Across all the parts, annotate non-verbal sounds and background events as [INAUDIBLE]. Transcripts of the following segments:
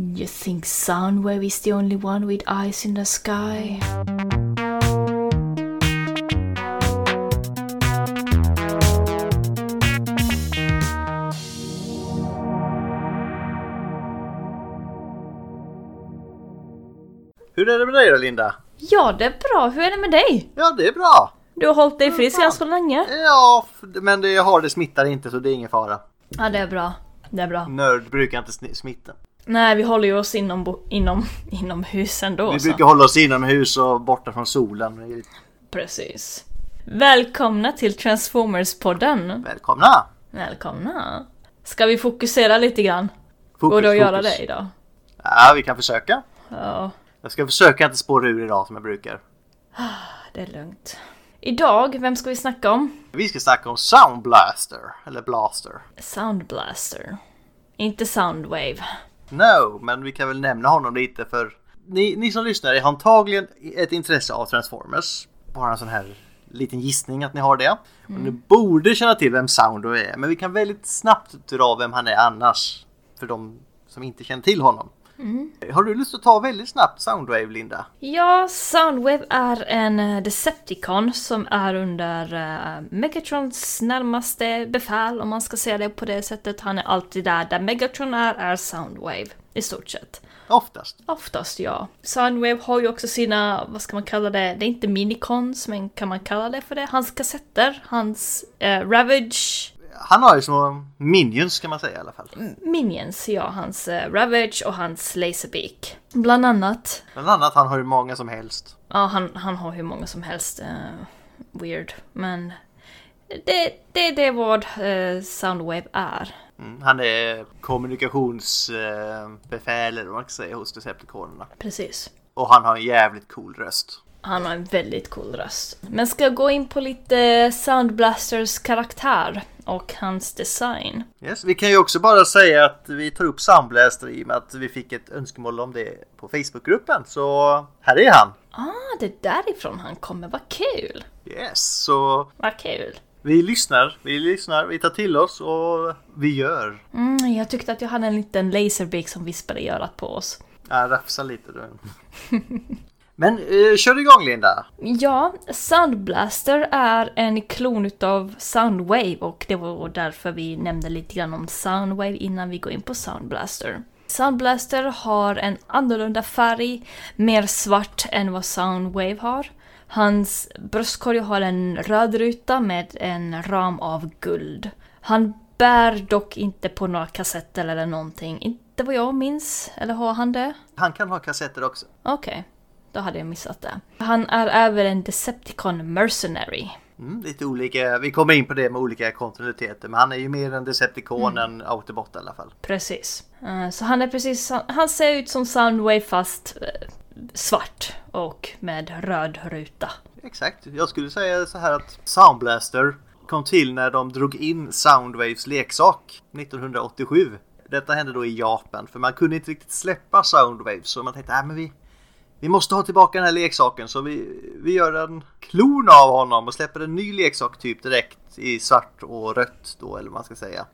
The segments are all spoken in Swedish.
You think Soundwave is the only one with eyes in the sky? Hur är det med dig då Linda? Ja, det är bra. Hur är det med dig? Ja, det är bra. Du har hållit dig frisk ganska länge. Ja, men det jag har det smittar inte så det är ingen fara. Ja, det är bra. Det är bra. Nörd brukar inte smitta. Nej, vi håller ju oss inom, inom, [LAUGHS] inom husen då. Vi så. brukar hålla oss inomhus och borta från solen. Precis. Välkomna till Transformers-podden. Välkomna! Välkomna. Ska vi fokusera lite grann? Fokus, Går det att göra fokus. det idag? Ja, vi kan försöka. Ja, Jag ska försöka inte spåra ur idag som jag brukar. det är lugnt. Idag, vem ska vi snacka om? Vi ska snacka om Sound Blaster, eller Blaster. Sound Blaster. Inte Soundwave. No, men vi kan väl nämna honom lite för ni, ni som lyssnar har antagligen ett intresse av Transformers. Bara en sån här liten gissning att ni har det. Och ni borde känna till vem Soundwave är, men vi kan väldigt snabbt dra vem han är annars. För de som inte känner till honom. Har du lust att ta väldigt snabbt Soundwave, Linda? Ja, Soundwave är en eh, Decepticon som är under uh, Megatrons närmaste befäl om man ska säga det på det sättet. Han är alltid där. Där Megatron är, är Soundwave. I stort sett. Oftast. Oftast ja. Soundwave har ju också sina, vad ska man kalla det, det är inte minicons men kan man kalla det för det? Hans kassetter, hans eh, Ravage Han har ju små minions kan man säga i alla fall. Minions, ja, hans eh, Ravage och hans Laserbeak. Bland annat. Bland annat han har ju många som helst. Ja, han, han har hur många som helst. eh, weird. Men det, det är det vad eh, Soundwave är. Mm, han är kommunikationsbefäl eller vad man ska säga hos Decepticonerna. Precis. Och han har en jävligt cool röst. Han har en väldigt cool röst. Men ska jag gå in på lite Soundblasters karaktär och hans design. Yes, vi kan ju också bara säga att vi tar upp Soundblaster i och med att vi fick ett önskemål om det på Facebookgruppen. Så här är han! Ah, det är därifrån han kommer. Vad kul! Yes, så Vad kul! vi lyssnar, vi lyssnar, vi tar till oss och vi gör. Mm, jag tyckte att jag hade en liten Laserbeak som vispade i örat på oss. Ja, rafsa lite du. [LAUGHS] Men eh, kör igång Linda! Ja, Soundblaster är en klon utav Soundwave och det var därför vi nämnde lite grann om Soundwave innan vi går in på Soundblaster. Soundblaster har en annorlunda färg, mer svart än vad Soundwave har. Hans bröstkorg har en röd ruta med en ram av guld. Han bär dock inte på några kassetter eller någonting, inte vad jag minns. Eller har han det? Han kan ha kassetter också. Okej, då hade jag missat det. Han är även en Decepticon Mercenary. Mm, lite olika, vi kommer in på det med olika kontinuiteter men han är ju mer en Decepticon än Autobot i alla fall. Precis. Eh, Så han är precis, han ser ut som Soundwave fast eh, svart och med röd ruta. Exakt, jag skulle säga så här att Soundblaster kom till när de drog in Soundwaves leksak 1987. Detta hände då i Japan för man kunde inte riktigt släppa Soundwaves så man tänkte att men vi, vi måste ha tillbaka den här leksaken så vi, vi gör en klon av honom och släpper en ny leksak typ direkt i svart och rött då eller vad man ska säga.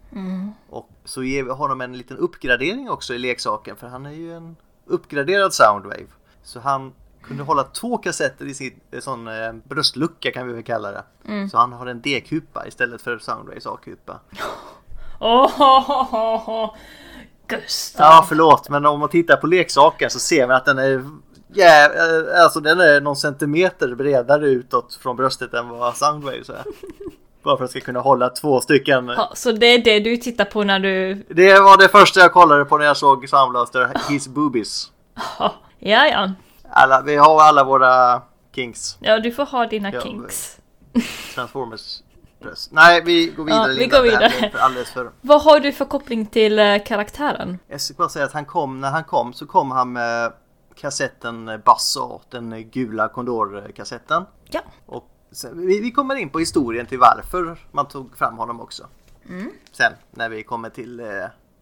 Och så ger vi honom en liten uppgradering också i leksaken för han är ju en uppgraderad Soundwave. Så han kunde hålla två kassetter i sin eh, sån eh, bröstlucka kan vi väl kalla det. Så han har en D-kupa istället för Soundwaves A-kupa. [LAUGHS] Oh, Gustav! Ja förlåt men om man tittar på leksaken så ser man att den är Ja, eh, alltså den är någon centimeter bredare utåt från bröstet än vad Soundwaves är. [LAUGHS] Bara för att det ska kunna hålla två stycken. Ja, så det är det du tittar på när du... Det var det första jag kollade på när jag såg Soundblaster, His Boobies. Ja, ja. Alla, vi har alla våra kinks. Ja, du får ha dina Ja, kinks. Transformers bröst. Nej, vi går vidare. Ja, vi går vidare. Alldeles för... Vad har du för koppling till eh, karaktären? Jag ska bara säga att han kom, när han kom så kom han med kassetten Basso, den gula Condor-kassetten. Ja. Och sen, vi, vi kommer in på historien till varför man tog fram honom också. Mm. Sen när vi kommer till... Eh,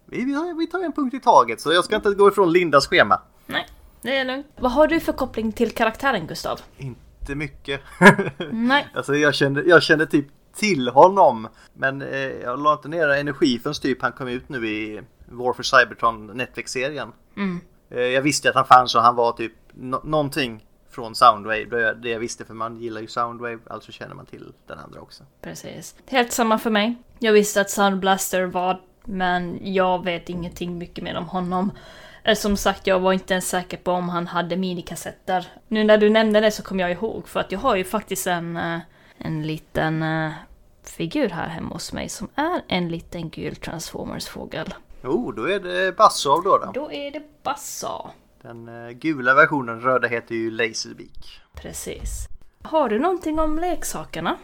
vi, vi, vi tar en punkt i taget så jag ska inte gå ifrån Lindas schema. Nej, det är lugnt. Vad har du för koppling till karaktären, Gustav? Inte mycket. [LAUGHS] Nej. alltså jag kände, jag kände typ till honom. Men eh, jag la inte ner energi förrän typ han kom ut nu i War for Cybertron Netflix-serien. Mm. Eh, jag visste att han fanns och han var typ nå- någonting från Soundwave. Det det jag visste för man gillar ju Soundwave, alltså känner man till den andra också. Precis. Helt samma för mig. Jag visste att Soundblaster var, men jag vet ingenting mycket mer om honom. Eh, som sagt, jag var inte ens säker på om han hade minikassetter. Nu när du nämnde det så kom jag ihåg, för att jag har ju faktiskt en, eh, en liten figur här hemma hos mig som är en liten gul Transformers-fågel. Oh, då är det Bassov då, då. Då är det Bassa. Den eh, gula versionen, röda heter ju Laserbeak. Precis. Har du någonting om leksakerna?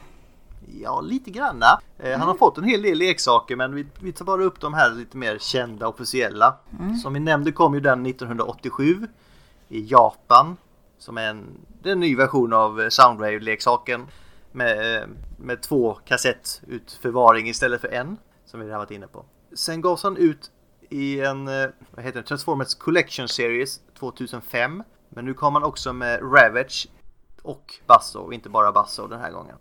Ja, lite granna. Eh, Han har fått en hel del leksaker men vi, vi tar bara upp de här lite mer kända officiella. Som vi nämnde kom ju den 1987 i Japan. Som är en, är en ny version av eh, Soundwave-leksaken. Med, med två kassettutförvaring istället för en. Som vi redan varit inne på. Sen gavs han ut i en eh, vad heter det, Transformers Collection Series 2005. Men nu kom han också med Ravage och Basso, inte bara Basso den här gången.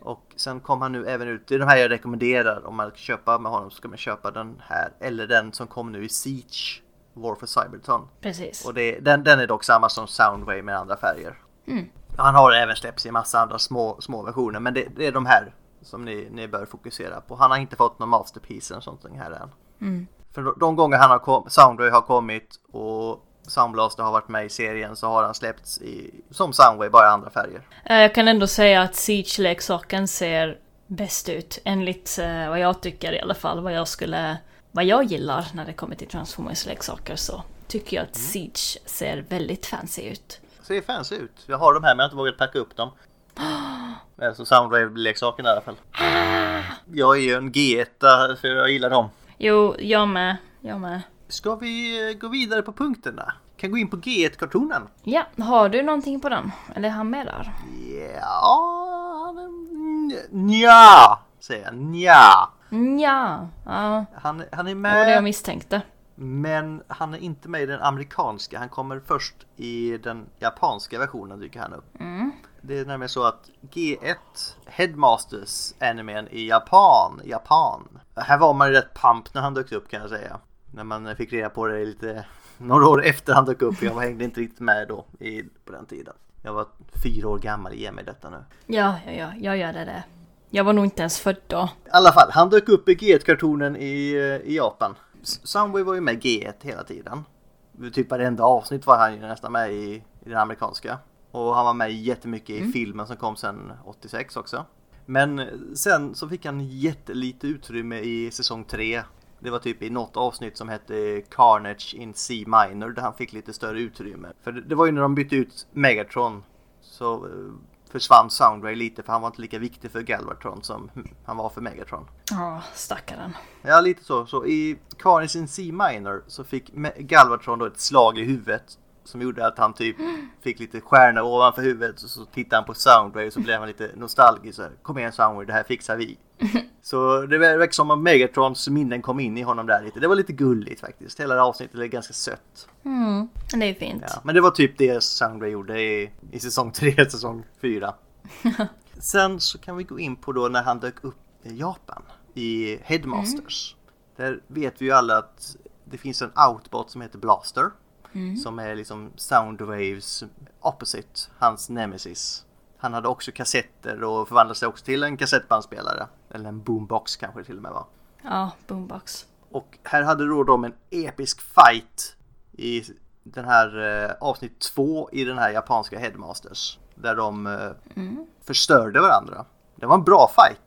Och sen kom han nu även ut, det är de här jag rekommenderar om man ska köpa med honom så ska man köpa den här eller den som kom nu i Siege War for Cybertron. Precis. Och det, den, den är dock samma som Soundwave med andra färger. Mm. Han har även släppts i massa andra små, små versioner men det, det är de här som ni, ni bör fokusera på. Han har inte fått någon masterpiece eller sånt här än. Mm. För de, gånger han har kom, Soundwave har kommit och Soundblaster har varit med i serien så har han släppts i, som Soundwave bara i andra färger. Eh, Jag kan ändå säga att Siege-leksaken ser bäst ut. Enligt eh, vad jag tycker i alla fall. Vad jag skulle... Vad jag gillar när det kommer till Transformers-leksaker så tycker jag att Siege ser väldigt fancy ut. ser fancy ut. Jag har de här men jag har inte vågat packa upp dem. [GASPS] [GASPS] Alltså Soundwave-leksakerna i alla fall. Jag är ju en G1 för jag gillar dem. Jo, jag med. Jag med. Ska vi eh, gå vidare på punkterna? Kan gå in på G1-kartonen. Ja, har du någonting på den? Eller är han med där? Ja, nja, säger jag. Nja. Ja, ja. Han, han är Det var det jag med, misstänkte. men han är inte med i den amerikanska. Han kommer först i den japanska versionen dyker han upp. Mm. Det är nämligen så att G1 Headmasters animen i Japan, Japan. Här var man ju rätt pamp när han dök upp kan jag säga. När man fick reda på det lite [LAUGHS] några år efter han dök upp. Jag hängde inte riktigt med då i, på den tiden. Jag var fyra år gammal, ge mig detta nu. Ja, ja, ja, jag gör det. det. Jag var nog inte ens född då. I alla fall, han dök upp i G1-kartonen i, eh, i Japan. S- Soundwave var ju med i G1 hela tiden. Typ varenda avsnitt var han ju nästan med i, i den amerikanska. Och han var med jättemycket i filmen som kom sen 86 också. Men sen så fick han jättelite utrymme i säsong 3. Det var typ i något avsnitt som hette Carnage in C minor där han fick lite större utrymme. För det, var ju när de bytte ut Megatron så eh, försvann Soundwave lite för han var inte lika viktig för Galvatron som han var för Megatron. Ja, stackaren. Ja, lite så. Så i Carnage in C minor så fick Galvatron då ett slag i huvudet som gjorde att han typ fick lite stjärnor ovanför huvudet och så tittade han på Soundwave och så blev han lite nostalgisk. Så Kom igen Soundwave, det här fixar vi. [LAUGHS] Så det verkar som att Megatrons minnen kom in i honom där lite. Det var lite gulligt faktiskt. Hela det avsnittet är ganska sött. Mm, det är fint. Ja, men det var typ det Soundwave gjorde i, i säsong 3, [LAUGHS] säsong 4. [LAUGHS] Sen så kan vi gå in på då när han dök upp i Japan i Headmasters. Där vet vi ju alla att det finns en outbot som heter Blaster. Som är liksom Soundwaves opposite, hans nemesis. Han hade också kassetter och förvandlade sig också till en kassettbandspelare. Eller en boombox kanske det till och med var. Ja, boombox. Och här hade då de en episk fight i den här eh, avsnitt två i den här japanska Headmasters. Där de eh, förstörde varandra. Det var en bra fight.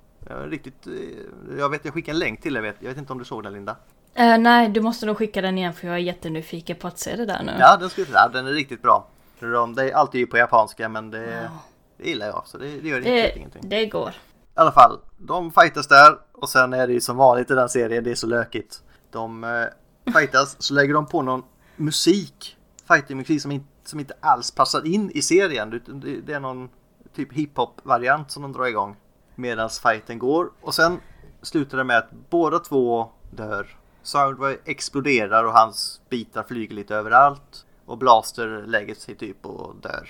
Riktigt, eh, jag vet, jag skickade en länk till jag vet, jag vet inte om du såg den Linda? Eh, nej, du måste nog skicka den igen för jag är jättenyfiken på att se det där nu. Ja, den, ja, den är riktigt bra. De, det är alltid på japanska men det, Ja. det gillar jag så det, det gör riktigt Det, ingenting. det går. I alla fall, de fightas där och sen är det ju som vanligt i den serien, det är så lökigt. De eh, fightas, så lägger de på någon musik, fightingmusik som, inte, som inte alls passar in i serien. Det, det är någon typ hiphop-variant som de drar igång medan fighten går. Och sen slutar det med att båda två dör. Soundwave exploderar och hans bitar flyger lite överallt. Och Blaster lägger sig typ och dör.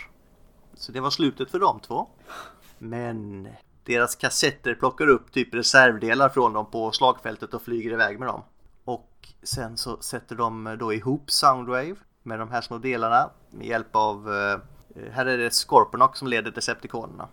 Så det var slutet för de två. Men deras kassetter plockar upp typ reservdelar från dem på slagfältet och flyger iväg med dem. Och sen så sätter de då ihop Soundwave med de här små delarna med hjälp av, eh, här är det Scorponok som leder Decepticonerna.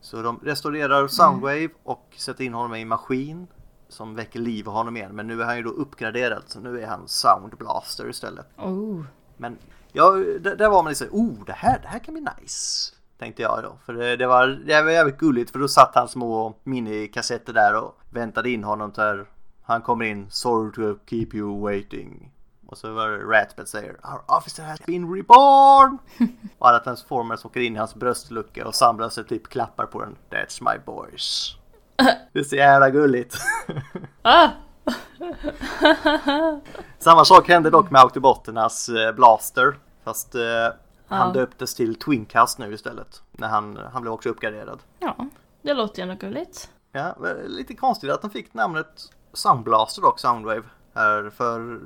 Så de restaurerar Soundwave och sätter in honom i en maskin som väcker liv i honom igen. Men nu är han ju då uppgraderad så nu är han Sound Blaster istället. Oh. Men ja, där, var man liksom, oh det här, det här kan bli nice. Tänkte jag då. För det, det, var, det var jävligt gulligt för då satt han små minikassetter där och väntade in honom där. Han kommer in, sorry to keep you waiting. Och så var det Ratbat säger Our officer has been reborn! [LAUGHS] och alla transformers åker in i hans bröstlucka och samlar sig typ klappar på den. That's my boys. [LAUGHS] Det är så jävla gulligt. Ah! [LAUGHS] Samma sak hände dock med Autobotternas eh, Blaster. Fast eh, han Ja. döptes till Twincast nu istället. När han, han blev också uppgraderad. Ja, det låter ju ändå gulligt. Ja, lite konstigt att de fick namnet Soundblaster dock, Soundwave. Här för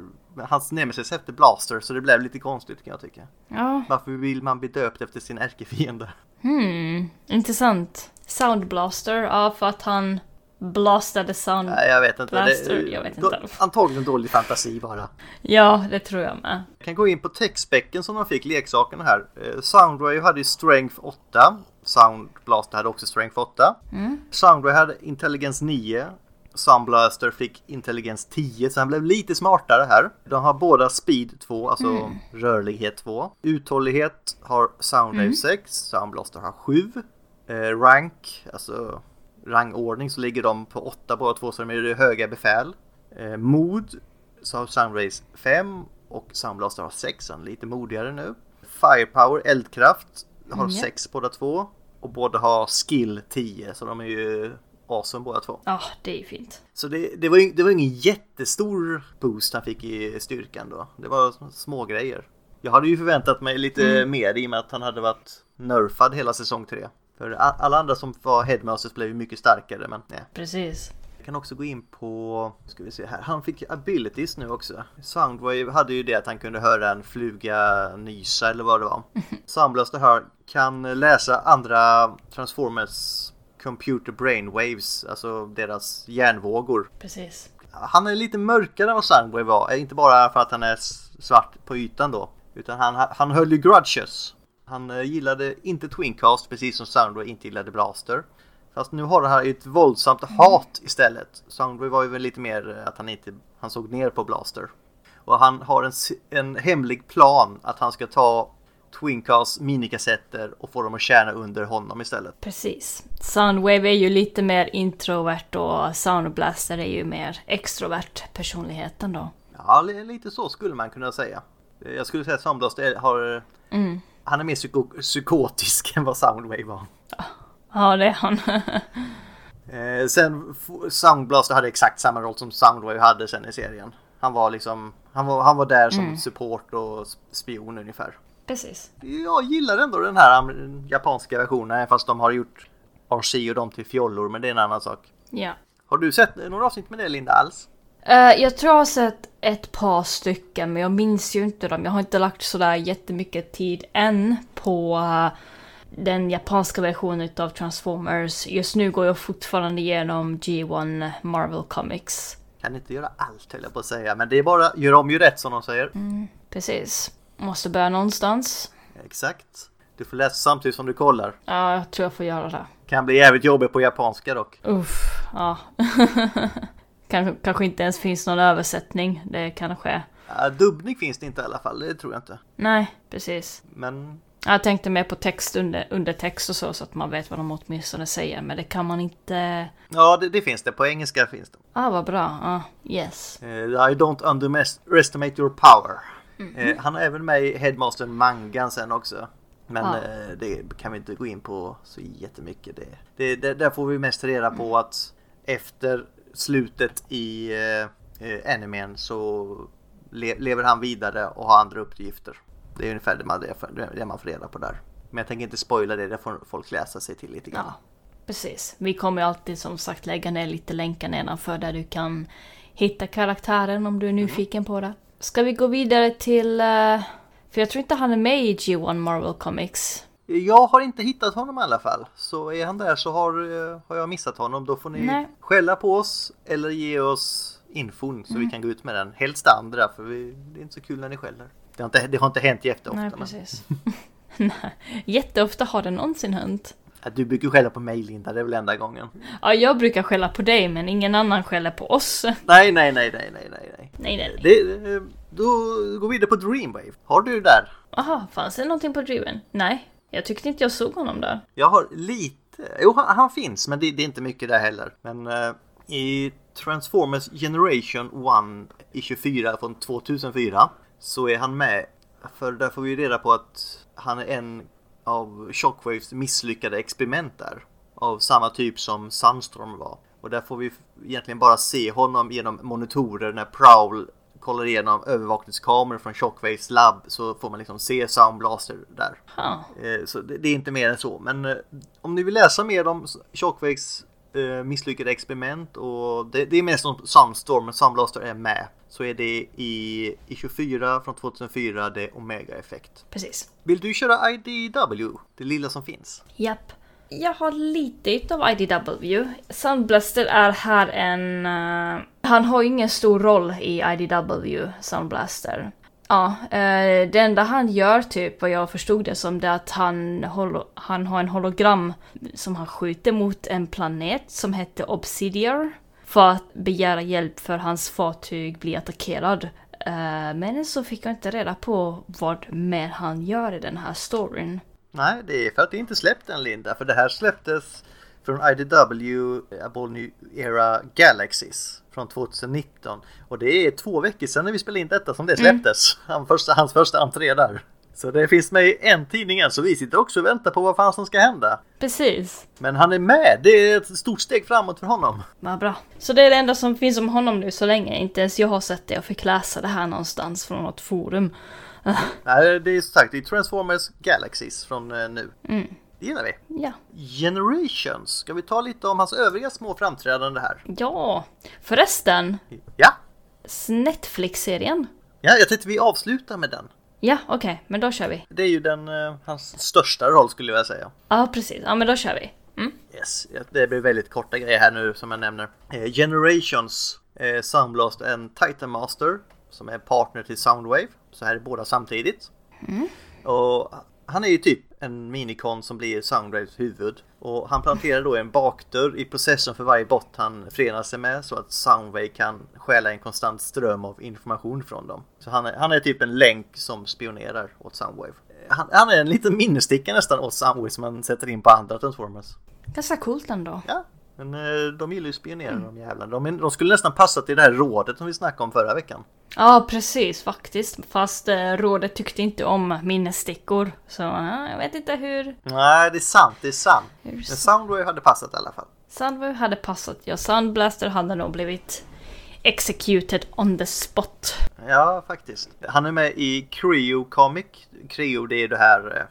hans nemesis hette Blaster så det blev lite konstigt kan jag tycka. Ja, Varför vill man bli döpt efter sin ärkefiende? hmm, intressant. Sound Blaster, ja för att han blastade sound... Nej, jag vet inte. Blaster, jag vet inte. då- Antagligen dålig fantasi bara. Ja, det tror jag med. Jag kan gå in på textbecken som de fick leksakerna här. Eh, Soundwave hade ju Strength 8. Sound Blaster hade också Strength 8. Mm. Soundwave hade Intelligence 9. Sound Blaster fick Intelligence 10 så han blev lite smartare här. De har båda Speed 2, alltså rörlighet 2. Uthållighet har Soundwave 6, Sound Blaster har 7. Eh, rank, alltså rangordning så ligger de på 8 båda två så de är höga befäl. Eh, mod så har Soundwave 5 och Sound Blaster har 6, så han är lite modigare nu. Firepower, eldkraft, har Mm, ja. 6 båda två. Och båda har skill 10 så de är ju awesome båda två. Ja, det är ju fint. Så det, det, var, det var ingen jättestor boost han fick i styrkan då. Det var små grejer. Jag hade ju förväntat mig lite mer i och med att han hade varit nerfad hela säsong 3. För alla andra som var headmasters blev ju mycket starkare men nej. Precis. Jag kan också gå in på, ska vi se här, han fick abilities nu också. Soundwave hade ju det att han kunde höra en fluga nysa eller vad det var. [LAUGHS] Soundblaster här kan läsa andra Transformers computer brainwaves, alltså deras hjärnvågor. Precis. Han är lite mörkare än vad Soundwave var, inte bara för att han är svart på ytan då. Utan han, han höll ju grudges. Han eh, gillade inte Twincast precis som Soundwave inte gillade Blaster. Fast nu har han här ett våldsamt hat istället. Soundwave var ju väl lite mer eh, att han inte han såg ner på Blaster. Och han har en, en hemlig plan att han ska ta Twincast minikassetter och få dem att tjäna under honom istället. Precis. Soundwave är ju lite mer introvert och Sound Blaster är ju mer extrovert personligheten då. Ja, li- lite så skulle man kunna säga. Jag skulle säga att Soundblaster har Mm. Han är mer psyko- psykotisk än vad Soundwave var. Ja, det är han. Eh, sen Soundblaster hade exakt samma roll som Soundwave hade sen i serien. Han var liksom, han var, han var där som support och spion ungefär. Precis. Jag gillar ändå den här japanska versionen fast de har gjort RC och dem till fjollor men det är en annan sak. Ja. Har du sett några avsnitt med det Linda alls? Eh, jag tror jag har sett ett par stycken men jag minns ju inte dem. Jag har inte lagt sådär jättemycket tid än på eh, den japanska versionen utav Transformers. Just nu går jag fortfarande igenom G1 Marvel Comics. Kan inte göra allt höll jag på att säga men det är bara, gör om ju rätt som de säger. Precis. Måste börja någonstans. Exakt. Du får läsa samtidigt som du kollar. Ja, jag tror jag får göra det. Kan bli jävligt jobbigt på japanska dock. Uff, ja. [LAUGHS] kanske, kanske inte ens finns någon översättning. Det kanske... Ja, dubbning finns det inte i alla fall, det tror jag inte. Nej, precis. Men Jag tänkte mer på text under, undertext och så, så att man vet vad de åtminstone säger. Men det kan man inte... ja, det, det finns det. På engelska finns det. Ah, vad bra. Ah, yes. Eh, I don't underestimate your power. Eh, han är även med i Headmaster Mangan sen också. Men Ja. eh, det kan vi inte gå in på så jättemycket. Det, det, det, där får vi mest reda på att efter slutet i eh, eh, animen så le, lever han vidare och har andra uppgifter. Det är ungefär det man, det, man får reda på där. Men jag tänker inte spoila det, det får folk läsa sig till lite grann. Ja, precis. Vi kommer alltid som sagt lägga ner lite länkar nedanför där du kan hitta karaktären om du är nyfiken på det. Ska vi gå vidare till... eh, för jag tror inte han är med i G1 Marvel Comics. Jag har inte hittat honom i alla fall. Så är han där så har, eh, har jag missat honom. Då får ni Nej. skälla på oss eller ge oss infon så vi kan gå ut med den. Helst andra för vi, det är inte så kul när ni skäller. Det har inte, det har inte hänt jätteofta. Nej, precis. [LAUGHS] Nej, Jätteofta har det någonsin hänt. Du brukar skälla på mig Linda, det är väl enda gången. Ja, jag brukar skälla på dig, men ingen annan skäller på oss. [LAUGHS] Nej, Nej, nej, nej, nej, nej, nej, nej. nej. Det, eh, då går vi vidare på Dreamwave. Har du där? Aha, fanns det någonting på Driven? Nej, jag tyckte inte jag såg honom där. Jag har lite, jo han, han finns men det, det är inte mycket där heller. Men eh, i Transformers Generation 1 i 24 från 2004 så är han med. För där får vi reda på att han är en av Shockwaves misslyckade experiment där. Av samma typ som Sandstorm var. Och där får vi egentligen bara se honom genom monitorer när Prowl kollar igenom övervakningskameror från Shockwaves labb så får man liksom se Sound Blaster där. Ha. Eh, Så det, det är inte mer än så. Men eh, om ni vill läsa mer om Shockwaves eh, misslyckade experiment och det, det är mest om Sunstorm, men Sunblaster är med. Så är det i, i 24 från 2004, det är Omega Effekt. Precis. Vill du köra IDW? Det lilla som finns. Japp. Jag har lite utav IDW. Sunblaster är här en... eh, han har ju ingen stor roll i IDW, Sunblaster. Ja, eh, det enda han gör typ, vad jag förstod det som, det är att han, holo- han har en hologram som han skjuter mot en planet som heter Obsidiar. För att begära hjälp för hans fartyg blir attackerad. Eh, men så fick jag inte reda på vad mer han gör i den här storyn. Nej, det är för att det inte släppt än Linda. För det här släpptes från IDW Abol New Era Galaxies från 2019. Och det är två veckor sedan när vi spelade in detta som det släpptes. Han första, hans första entré där. Så det finns med i en tidning än, så vi sitter också och väntar på vad fan som ska hända. Precis. Men han är med, det är ett stort steg framåt för honom. Vad bra. Så det är det enda som finns om honom nu så länge. Inte ens jag har sett det. Jag fick läsa det här någonstans från något forum. Nej, det är som sagt, det är Transformers Galaxies från eh, nu. Mm. Det gillar vi. Ja. Generations, ska vi ta lite om hans övriga små framträdanden här? Ja. Förresten. Ja, Netflix-serien. ja jag tänkte vi avslutar med den. Ja, okej. men då kör vi. Det är ju den, eh, hans största roll skulle jag vilja säga. Ja, precis. Ja, men då kör vi. Mm. Yes, det blir väldigt korta grejer här nu som jag nämner. Eh, Generations, eh, Soundblast en Titan Master som är partner till Soundwave. Så här är båda samtidigt. Och han är ju typ en minikon som blir Soundwaves huvud. Och han planterar då en bakdörr i processorn för varje bot han förenar sig med så att Soundwave kan stjäla en konstant ström av information från dem. Så han är, han är typ en länk som spionerar åt Soundwave. Han, han är en liten minnessticka nästan åt Soundwave som man sätter in på andra Transformers. Ganska coolt ändå. Ja, men eh, de gillar ju spionera de jävlarna. De, de skulle nästan passa till det här rådet som vi snackade om förra veckan. Ja, precis faktiskt. Fast eh, rådet tyckte inte om minnesstickor. Så ja, jag vet inte hur... Nej, det är sant, det är sant. hur Men Soundwave hade passat i alla fall. Sunwave hade passat. Ja, Sunblaster hade nog blivit executed on the spot. Ja, faktiskt. Han är med i Creo Comic. Creo, det är det här eh,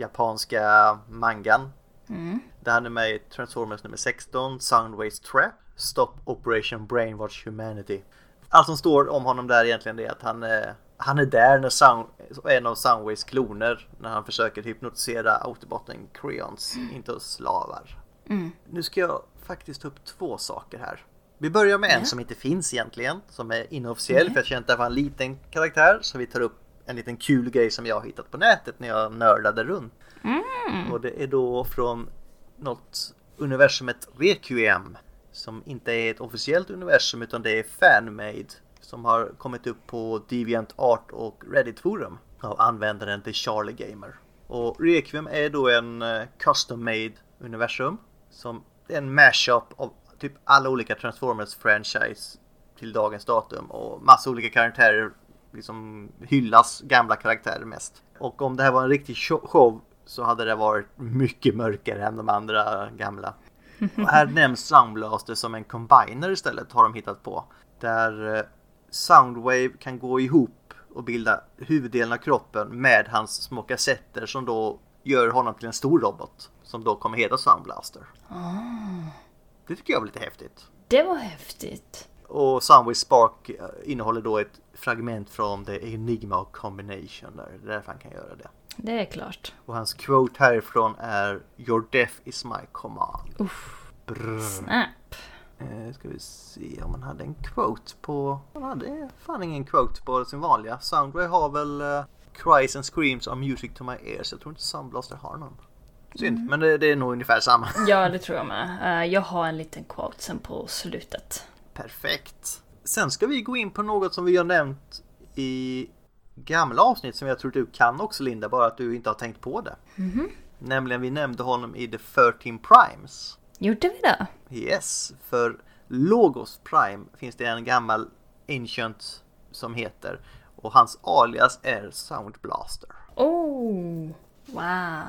japanska mangan. Mm. Han är med Transformers nummer 16, Soundwaves Trap, Stop Operation Brainwash Humanity. Allt som står om honom där egentligen är att han är, han är där när Sound, en av Soundwaves kloner när han försöker hypnotisera Autobotten Creons inte slavar. Mm. Nu ska jag faktiskt ta upp två saker här. Vi börjar med en Ja. som inte finns egentligen, som är inofficiell Nej. för jag känner att det var en liten karaktär. Så vi tar upp en liten kul grej som jag har hittat på nätet när jag nördade runt. Mm. Och det är då från något universumet Requiem. Som inte är ett officiellt universum utan det är fanmade. Som har kommit upp på Deviant Art och Reddit forum. Av användaren till Charlie Gamer. Och Requiem är då en eh, custom made universum. Som är en mashup av typ alla olika Transformers franchise till dagens datum. Och massa olika karaktärer liksom hyllas gamla karaktärer mest. Och om det här var en riktig show så hade det varit mycket mörkare än de andra gamla. Och här nämns Soundblaster som en combiner istället har de hittat på. Där eh, Soundwave kan gå ihop och bilda huvuddelen av kroppen med hans små kassetter som då gör honom till en stor robot. Som då kommer heta Soundblaster. Det tycker jag var lite häftigt. Det var häftigt. Och Soundwave Spark eh, innehåller då ett fragment från The Enigma Combination där. Därför han kan göra det. Det är klart. Och hans quote härifrån är Your death is my command. Uff. Brr. Snap. Eh, ska vi se om han hade en quote på... Han hade fan ingen quote på sin vanliga. Soundwave har väl uh, Cries and Screams of Music to My Ears. Jag tror inte Soundblaster har någon. Synd, mm. men det, det, är nog ungefär samma. [LAUGHS] Ja, det tror jag med. Uh, jag har en liten quote sen på slutet. Perfekt. Sen ska vi gå in på något som vi har nämnt i gamla avsnitt som jag tror du kan också Linda, bara att du inte har tänkt på det. Mm -hmm. Nämligen vi nämnde honom i The 13 Primes. Gjorde vi det? Yes, för Logos Prime finns det en gammal Ancient som heter och hans alias är Sound Blaster. Oh, wow.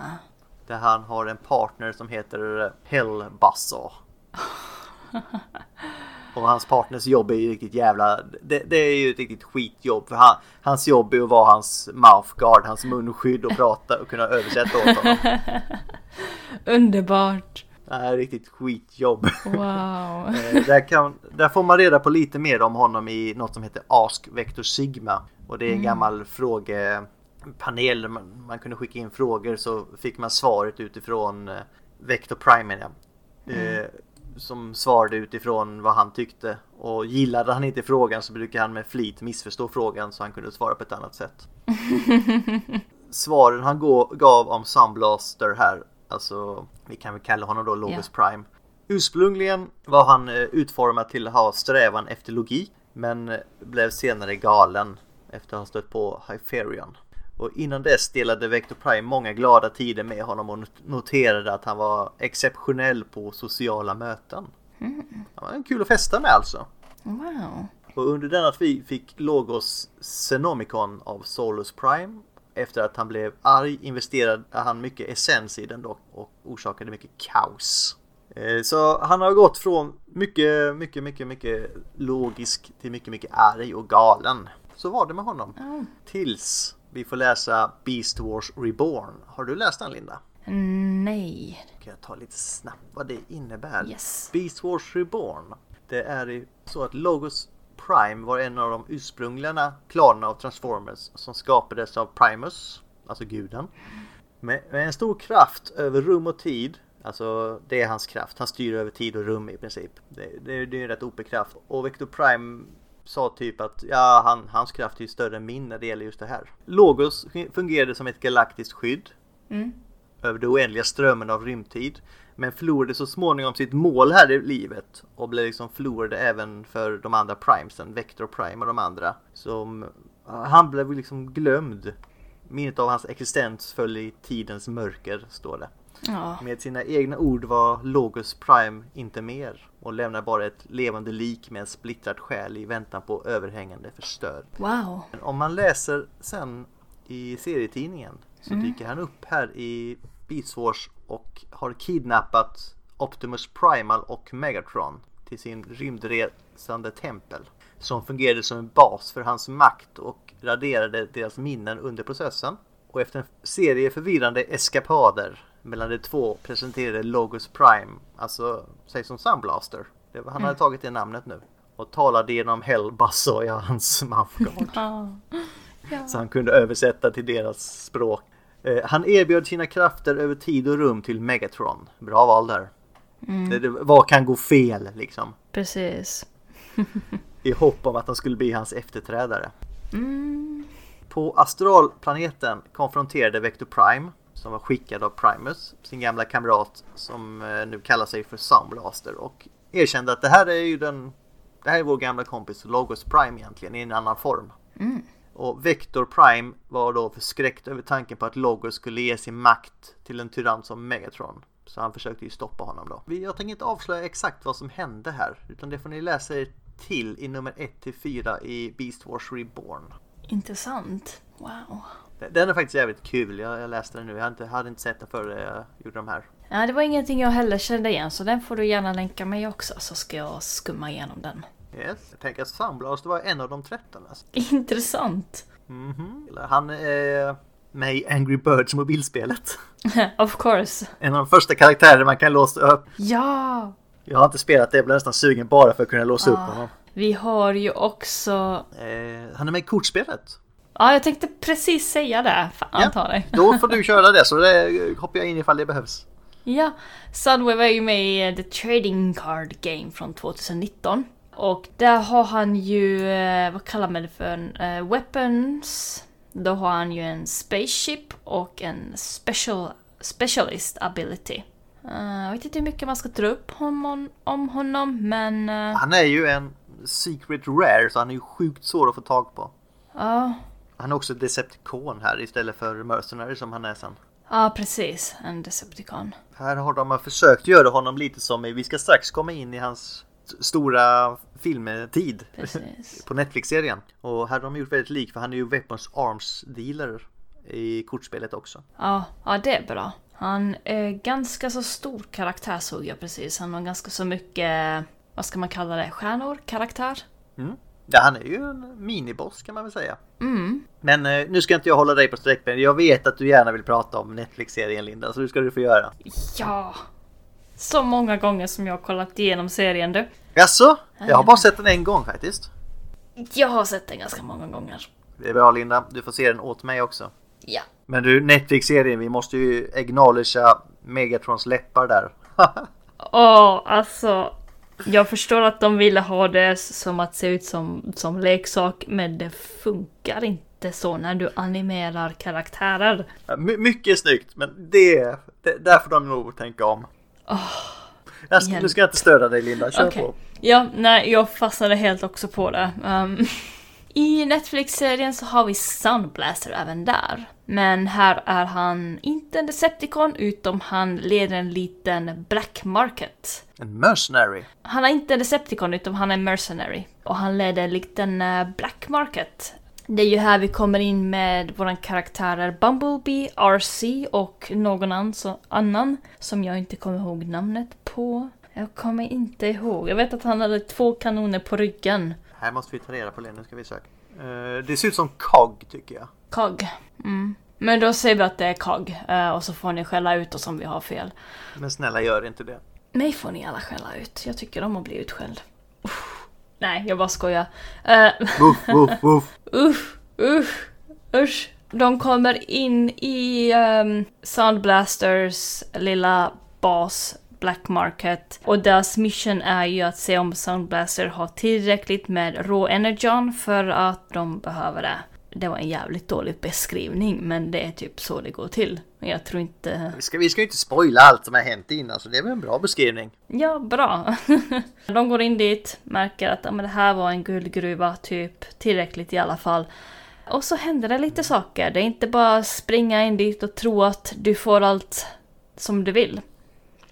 Där han har en partner som heter Hellbuzzer. [LAUGHS] Och hans partners jobb är ju riktigt jävla... Det, det är ju ett riktigt skitjobb. För han, hans jobb är att vara hans mouthguard, hans munskydd och prata och kunna översätta åt honom. [LAUGHS] Underbart! Det är ett riktigt skitjobb. Wow. [LAUGHS] Eh, där, kan, där får man reda på lite mer om honom i något som heter Ask Vector Sigma. Och det är en mm. gammal frågepanel där man, man, kunde skicka in frågor så fick man svaret utifrån eh, Vector Prime. Ja. Mm. Som svarade utifrån vad han tyckte. Och gillade han inte frågan så brukar han med flit missförstå frågan så han kunde svara på ett annat sätt. [LAUGHS] Svaren han gav om Sunblaster här, alltså vi kan väl kalla honom då Logos yeah. Prime. Ursprungligen var han eh, utformad till att ha strävan efter logik men eh, blev senare galen efter att ha stött på Hyperion. Och innan dess delade Vector Prime många glada tider med honom och noterade att han var exceptionell på sociala möten. Mm. Han var kul att festa med alltså. Wow. Och under denna tid fick Logos Xenomicon av Solus Prime. Efter att han blev arg investerade han mycket essens i den dock och orsakade mycket kaos. Eh, så han har gått från mycket, mycket, mycket, mycket logisk till mycket, mycket arg och galen. Så var det med honom. Mm. Tills vi får läsa Beast Wars Reborn. Har du läst den Linda? Nej. Kan jag ta lite snabbt vad det innebär? Yes. Beast Wars Reborn. Det är så att Logos Prime var en av de ursprungliga klanerna av Transformers som skapades av Primus, alltså guden. Med, med en stor kraft över rum och tid Alltså det är hans kraft. Han styr över tid och rum i princip. Det, det, det är en rätt OP-kraft. Och Vector Prime sa typ att ja, han, hans kraft är större än min när det gäller just det här. Logos fungerade som ett galaktiskt skydd mm. över det oändliga strömmen av rymdtid. Men förlorade så småningom sitt mål här i livet och blev liksom förlorade även för de andra primesen, Vector Prime och de andra. Som, han blev liksom glömd. Minnet av hans existens föll i tidens mörker, står det. Ja. Med sina egna ord var Logos Prime inte mer och lämnar bara ett levande lik med en splittrad själ i väntan på överhängande förstör. Wow. Om man läser sen i serietidningen så mm. dyker han upp här i Beast Wars och har kidnappat Optimus Primal och Megatron till sin rymdresande tempel som fungerade som en bas för hans makt och raderade deras minnen under processen. Och efter en serie förvirrande eskapader mellan de två presenterade Logos Prime, alltså säg som Sunblaster. Det, han mm. hade tagit det namnet nu. Och talade genom Hellbuzzer i hans mouthguard. [LAUGHS] Ja. Ja. Så han kunde översätta till deras språk. Eh, han erbjöd sina krafter över tid och rum till Megatron. Bra val där. Mm. Det, det, vad kan gå fel liksom? Precis. I hopp om att han skulle bli hans efterträdare. Mm. På astralplaneten konfronterade Vector Prime som var skickad av Primus, sin gamla kamrat som eh, nu kallar sig för Soundblaster och erkände att det här är ju den det här är vår gamla kompis Logos Prime egentligen i en annan form. Mm. Och Vector Prime var då förskräckt över tanken på att Logos skulle ge sin makt till en tyrann som Megatron. Så han försökte ju stoppa honom då. Jag tänker inte avslöja exakt vad som hände här, utan det får ni läsa er till i nummer 1-4 i Beast Wars Reborn. Intressant. Wow. Den är faktiskt jävligt kul. Jag, jag läste den nu. Jag hade inte, hade inte sett den före jag gjorde de här. Ja, det var ingenting jag heller kände igen så den får du gärna länka mig också så ska jag skumma igenom den. Yes, jag tänker att Sunblast var en av de 13. Alltså. Intressant. Mm -hmm. Han är med i Angry Birds mobilspelet. [LAUGHS] of course. En av de första karaktärer man kan låsa upp. Ja! Jag har inte spelat det, jag blev nästan sugen bara för att kunna låsa ah. upp honom. Vi har ju också... Eh, han är med i kortspelet. Ja, jag tänkte precis säga det. Fan ja, ta dig. Då får du köra det så det [LAUGHS] hoppar jag in ifall det behövs. Ja, Sunwave är ju med i The Trading Card Game från 2019. Och där har han ju, eh, vad kallar man det för, uh, weapons. Då har han ju en spaceship och en special, specialist ability. Uh, jag vet inte hur mycket man ska dra upp om, om honom, men... Uh, han är ju en secret rare, så han är ju sjukt svår att få tag på. Ja. Han är också Decepticon här istället för Mercenary som han är sen. Ja, precis. En Decepticon. Här har de försökt göra honom lite som, vi ska strax komma in i hans stora filmtid Precis. [LAUGHS] på Netflix-serien. Och här har de gjort väldigt lik för han är ju Weapons Arms Dealer i kortspelet också. Ja, ja det är bra. Han är ganska så stor karaktär såg jag precis. Han har ganska så mycket, vad ska man kalla det, stjärnor? Karaktär? Mm. Ja, han är ju en miniboss kan man väl säga. Mm. Men eh, nu ska inte jag hålla dig på sträckbenen. Jag vet att du gärna vill prata om Netflix-serien Linda, så det ska du få göra. Ja. Så många gånger som jag har kollat igenom serien du. Jaså? Jag har bara sett den en gång faktiskt. Jag har sett den ganska många gånger. Det är bra Linda, du får se den åt mig också. Ja. Men du, Netflix-serien, vi måste ju acknowledgea Megatrons läppar där. [LAUGHS] Åh, alltså. Jag förstår att de ville ha det som att se ut som, som leksak, men det funkar inte så när du animerar karaktärer. My mycket snyggt, men det, det där får de nog tänka om. Oh, jag ska, nu ska jag inte störa dig Linda, kör okay. på. Ja, nej, jag fastnade helt också på det. Um, [LAUGHS] I Netflix-serien så har vi Sunblaster även där. Men här är han inte en Decepticon utom han leder en liten Black Market. En mercenary? Han är inte en Decepticon utan han är en mercenary. Och han leder en liten eh, Black Market. Det är ju här vi kommer in med våra karaktärer Bumblebee, RC och någon annan som jag inte kommer ihåg namnet på. Jag kommer inte ihåg. Jag vet att han hade två kanoner på ryggen. Här måste vi ta reda på det, nu ska vi söka. Uh, det ser ut som KOG tycker jag. KOG. Mm. Men då säger vi att det är KOG uh, och så får ni skälla ut oss om vi har fel. Men snälla gör inte det. Mig får ni alla skälla ut. Jag tycker om att bli utskälld. Uff. Nej, jag bara skojar. Uh, uff, uff, uff. [LAUGHS] uff, uff, usch. De kommer in i um, Soundblasters lilla bas Black Market. Och deras mission är ju att se om Soundblaster har tillräckligt med rå energon för att de behöver det. Det var en jävligt dålig beskrivning men det är typ så det går till. Jag tror inte... Vi ska, vi ska ju inte spoila allt som har hänt innan så det är väl en bra beskrivning. Ja, bra. [LAUGHS] de går in dit, märker att ja, men det här var en guldgruva, typ tillräckligt i alla fall. Och så händer det lite saker. Det är inte bara springa in dit och tro att du får allt som du vill.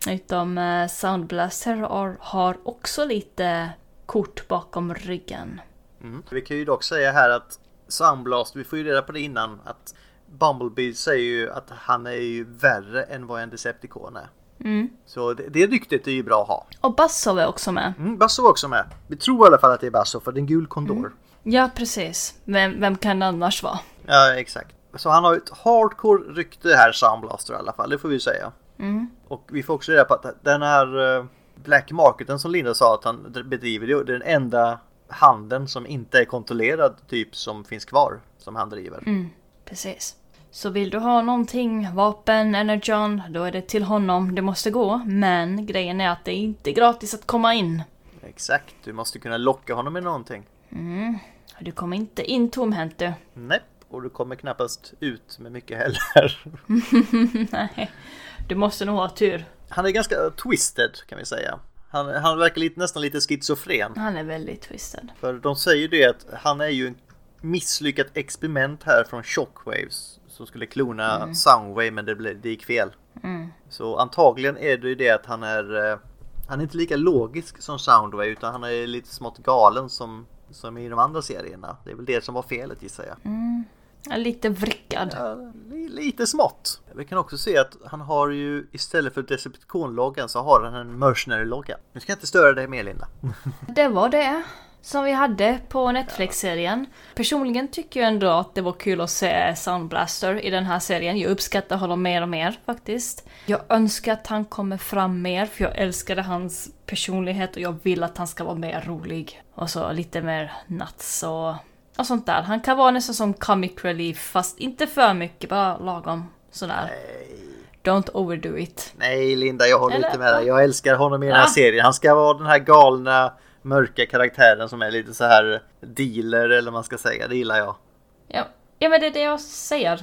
Utom eh, Soundblaster har, har också lite kort bakom ryggen. Mm. Vi kan ju dock säga här att Soundblast, vi får ju reda på det innan, att Bumblebee säger ju att han är ju värre än vad en Decepticon är. Mm. Så det, det ryktet är ju bra att ha. Och Basso är också med. Mm, Basso är också med. Vi tror i alla fall att det är Basso för det är en gul kondor. Mm. Ja, precis. Vem, vem kan det annars vara? Ja, exakt. Så han har ett hardcore rykte här, Soundblaster i alla fall, det får vi säga. Mm. Och vi får också reda på att den här eh, Black Marketen som Linda sa att han bedriver, det är den enda handeln som inte är kontrollerad typ som finns kvar som han driver. Mm, precis. Så vill du ha någonting, vapen, energon, då är det till honom det måste gå. Men grejen är att det är inte gratis att komma in. Exakt, du måste kunna locka honom med någonting. Mm. Du kommer inte in tomhänt du. Nej, och du kommer knappast ut med mycket heller. [LAUGHS] Nej. Du måste nog ha tur. Han är ganska twisted kan vi säga. Han, han verkar lite, nästan lite schizofren. Han är väldigt twisted. För de säger det att han är ju en misslyckat experiment här från Shockwaves. Som skulle klona mm. Soundwave men det, blev, det gick fel. Mm. Så antagligen är det ju det att han är eh, Han är inte lika logisk som Soundwave utan han är lite smått galen som Som i de andra serierna. Det är väl det som var felet gissar jag. Mm. Lite vrickad. Ja, lite smått. Vi kan också se att han har ju istället för Decepticon-loggan så har han en Mercenary-logga. Nu ska jag inte störa dig mer Linda. [LAUGHS] det var det som vi hade på Netflix-serien. Personligen tycker jag ändå att det var kul att se Soundblaster i den här serien. Jag uppskattar honom mer och mer faktiskt. Jag önskar att han kommer fram mer för jag älskade hans personlighet och jag vill att han ska vara mer rolig. Och så lite mer nuts och och sånt där. Han kan vara nästan som comic relief fast inte för mycket, bara lagom sådär. Nej. Don't overdo it. Nej Linda, jag håller Eller, inte med dig. Jag älskar honom i den här serien. Han ska vara den här galna, mörka karaktären som är lite så här dealer eller vad man ska säga. Det gillar jag. Ja, ja men det är det jag säger.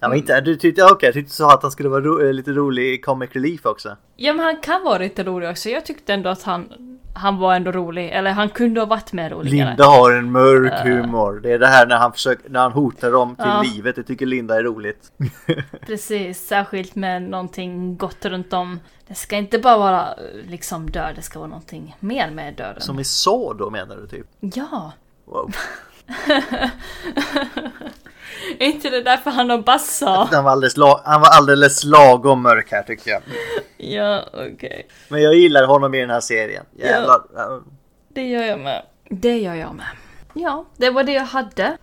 Ja, men inte, du tyckte, okej, jag tyckte sa att han skulle vara ro, eh, lite rolig i Comic Relief också. Ja men han kan vara lite rolig också. Jag tyckte ändå att han, han var ändå rolig. Eller han kunde ha varit mer roligare. Linda har en mörk humor. Det är det här när han försöker, när han hotar dem till Ja. livet. Det tycker Linda är roligt. [LAUGHS] Precis, särskilt med någonting gott runt om. Det ska inte bara vara eh, liksom död, det ska vara någonting mer med döden. Som i så då menar du typ? Ja! Wow. [LAUGHS] Är inte det därför han och Bass sa? Han var alldeles, la, han var alldeles lagom mörk här tycker jag. Ja, okej. Men jag gillar honom i den här serien. Jävlar. Ja. Det gör jag med. Det gör jag med. Ja, det var det jag hade.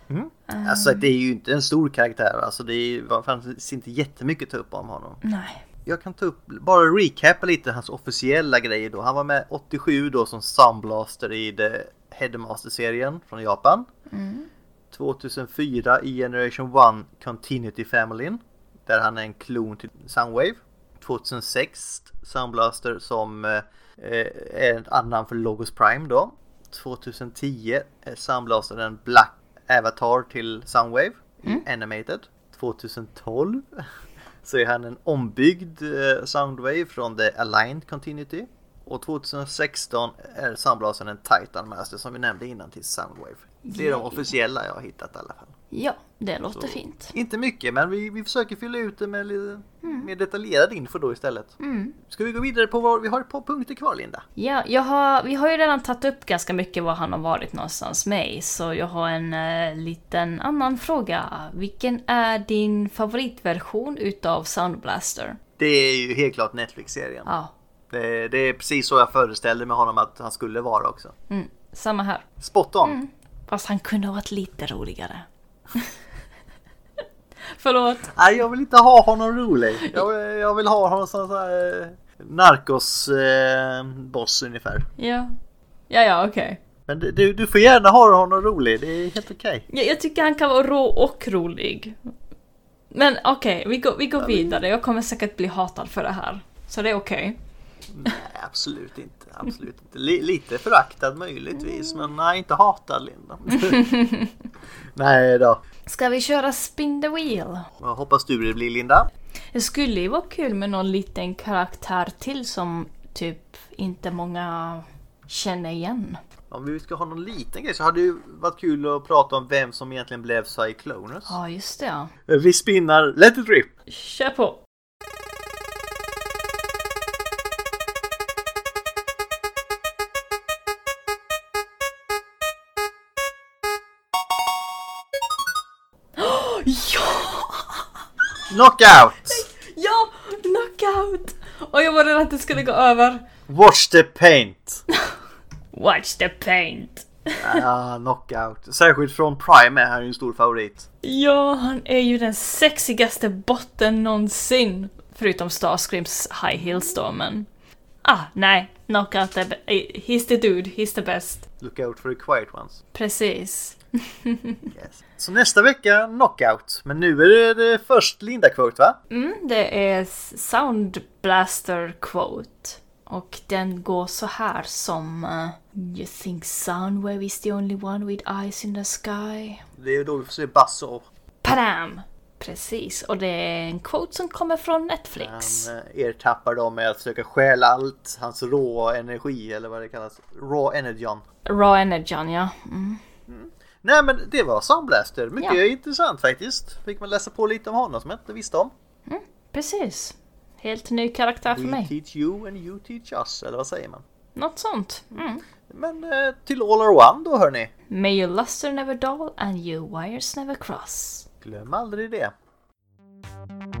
Alltså det är ju inte en stor karaktär. Alltså det är, fanns inte jättemycket att ta upp om honom. Nej. Jag kan ta upp, bara recapa lite hans officiella grejer då. Han var med 87 då som Sunblaster i The Headmaster-serien från Japan. 2004 i Generation 1 Continuity Familyn. Där han är en klon till Soundwave. 2006 Sunblaster som eh, är ett annat namn för Logos Prime då. 2010 är Sunblaster en Black Avatar till Soundwave i Animated. 2012 [LAUGHS] så är han en ombyggd eh, Soundwave från The Aligned Continuity. Och 2016 är Soundblaster en Titan Master som vi nämnde innan till Soundwave. Det är de officiella jag har hittat i alla fall. Ja, det låter fint. Inte mycket men vi, vi försöker fylla ut det med lite mer detaljerad info då istället. Mm. Ska vi gå vidare på vad vi har par punkter kvar Linda? Ja, jag har, vi har ju redan tagit upp ganska mycket var han har varit någonstans med så jag har en eh, liten annan fråga. Vilken är din favoritversion utav Soundblaster? Det är ju helt klart Netflix-serien. Ja, Det, det är precis så jag föreställde mig honom att han skulle vara också. mm, samma här. Spot on! Fast han kunde ha varit lite roligare. [LAUGHS] Förlåt. Nej, jag vill inte ha honom rolig. Jag, jag vill ha honom som så här, eh, narkos-boss ungefär. Ja. Ja, ja, okej. Men du- du, får gärna ha honom rolig, det är helt okej. Jag, jag tycker han kan vara rå och rolig. Men okej, vi, går, vi går vidare. Jag kommer säkert bli hatad för det här. Så det är okej. Nej, absolut inte. Absolut inte. Li, lite föraktad möjligtvis, men nej, inte hatad Linda. [LAUGHS] nej då. Ska vi köra spin the wheel? Vad hoppas du det blir Linda? Det skulle ju vara kul med någon liten karaktär till som typ inte många känner igen. Om vi ska ha någon liten grej så hade det ju varit kul att prata om vem som egentligen blev Cyclonus. Ja, just det ja. Vi spinnar Let it rip! Kör på! Knockout! Ja! Knockout! Och jag var rädd att det skulle gå över. Watch the paint! [LAUGHS] Watch the paint! Ja, knockout. Särskilt från Prime är han ju en stor favorit. Ja, han är ju den sexigaste botten någonsin. Förutom Starscreams High Heels då, men... Ah, nej. Knockout är... eh, He's the dude, he's the best. Look out for the quiet ones. Precis. [LAUGHS] Yes. Så nästa vecka knockout. Men nu är det, först Linda-quote va? Mm, det är Sound Blaster Quote. Och den går så här som... eh, you think Soundwave is the only one with eyes in the sky? Det är då vi får se och Padam! Precis, och det är en quote som kommer från Netflix. han eh, ertappar dem med att försöka stjäla allt. Hans rå energi eller vad det kallas. Raw Energon. Raw Energon, ja. Mm. Nej men det var Sunblaster. Mycket Ja. intressant faktiskt. Fick man läsa på lite om honom som jag inte visste om. Precis. Helt ny karaktär för We mig. teach you and you teach us. Eller vad säger man? Något sånt. Mm. Men eh, till All Are One då hörni. May your luster never dull and your wires never cross. Glöm aldrig det. Thank you